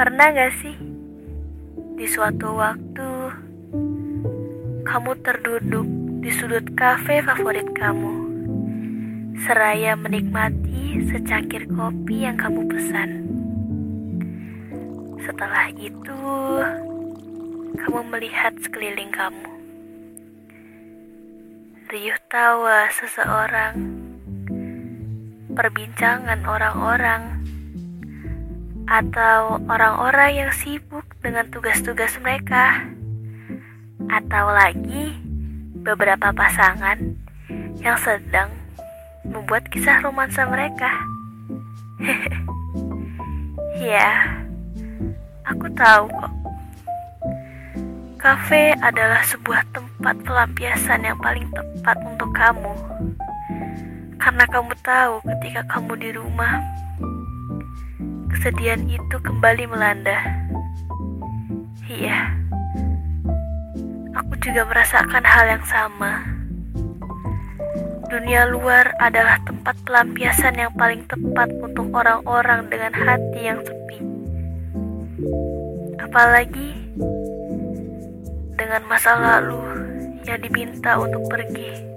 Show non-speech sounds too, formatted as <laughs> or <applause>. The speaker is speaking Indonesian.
Pernah gak sih di suatu waktu kamu terduduk di sudut kafe favorit kamu, seraya menikmati secangkir kopi yang kamu pesan. Setelah itu, kamu melihat sekeliling kamu. Riuh tawa seseorang, perbincangan orang-orang, atau orang-orang yang sibuk dengan tugas-tugas mereka, atau lagi beberapa pasangan yang sedang membuat kisah romansa mereka. <laughs> ya, aku tahu kok. Kafe adalah sebuah tempat pelampiasan yang paling tepat untuk kamu. Karena kamu tahu ketika kamu di rumah, kesedihan itu kembali melanda. Iya, aku juga merasakan hal yang sama. Dunia luar adalah tempat pelampiasan yang paling tepat untuk orang-orang dengan hati yang sepi. Apalagi dengan masa lalu yang diminta untuk pergi.